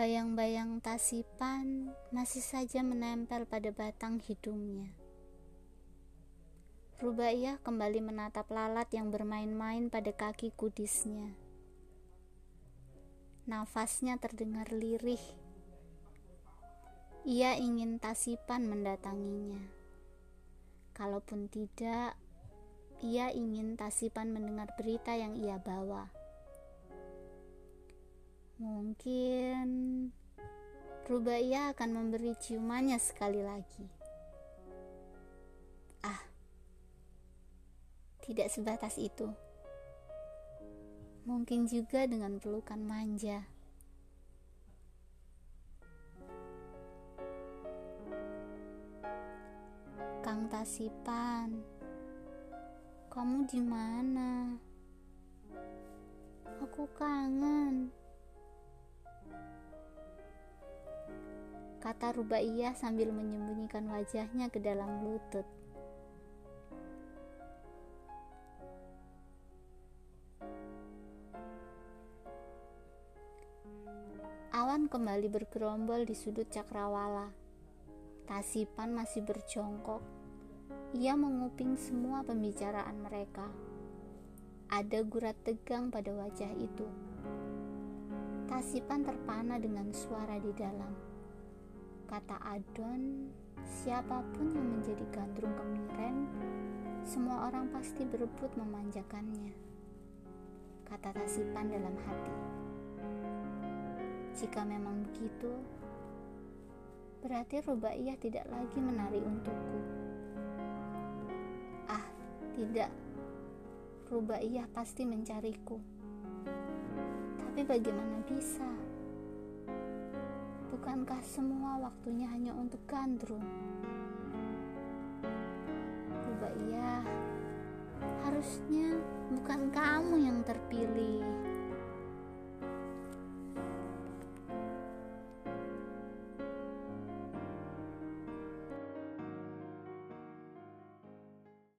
Bayang-bayang tasipan masih saja menempel pada batang hidungnya. Rubaiyah kembali menatap lalat yang bermain-main pada kaki kudisnya. Nafasnya terdengar lirih. Ia ingin tasipan mendatanginya. Kalaupun tidak, ia ingin tasipan mendengar berita yang ia bawa. Mungkin Rubaiyah akan memberi ciumannya sekali lagi. Ah, tidak sebatas itu. Mungkin juga dengan pelukan manja. Kang Tasipan, kamu di mana? Aku kangen. Kata Rubaiyah sambil menyembunyikan wajahnya ke dalam lutut. Awan kembali bergerombol di sudut cakrawala. Tasipan masih berjongkok. Ia menguping semua pembicaraan mereka. Ada gurat tegang pada wajah itu. Tasipan terpana dengan suara di dalam. Kata Adon, siapa pun yang menjadi gandrung kemiren, semua orang pasti berebut memanjakannya. Kata Tasipan dalam hati. Jika memang begitu, berarti Rubaiyah tidak lagi menari untukku. Ah, tidak. Rubaiyah pasti mencariku. Tapi bagaimana bisa? Bukankah semua waktunya hanya untuk gandrung? Rubaiyah, harusnya bukan kamu yang terpilih.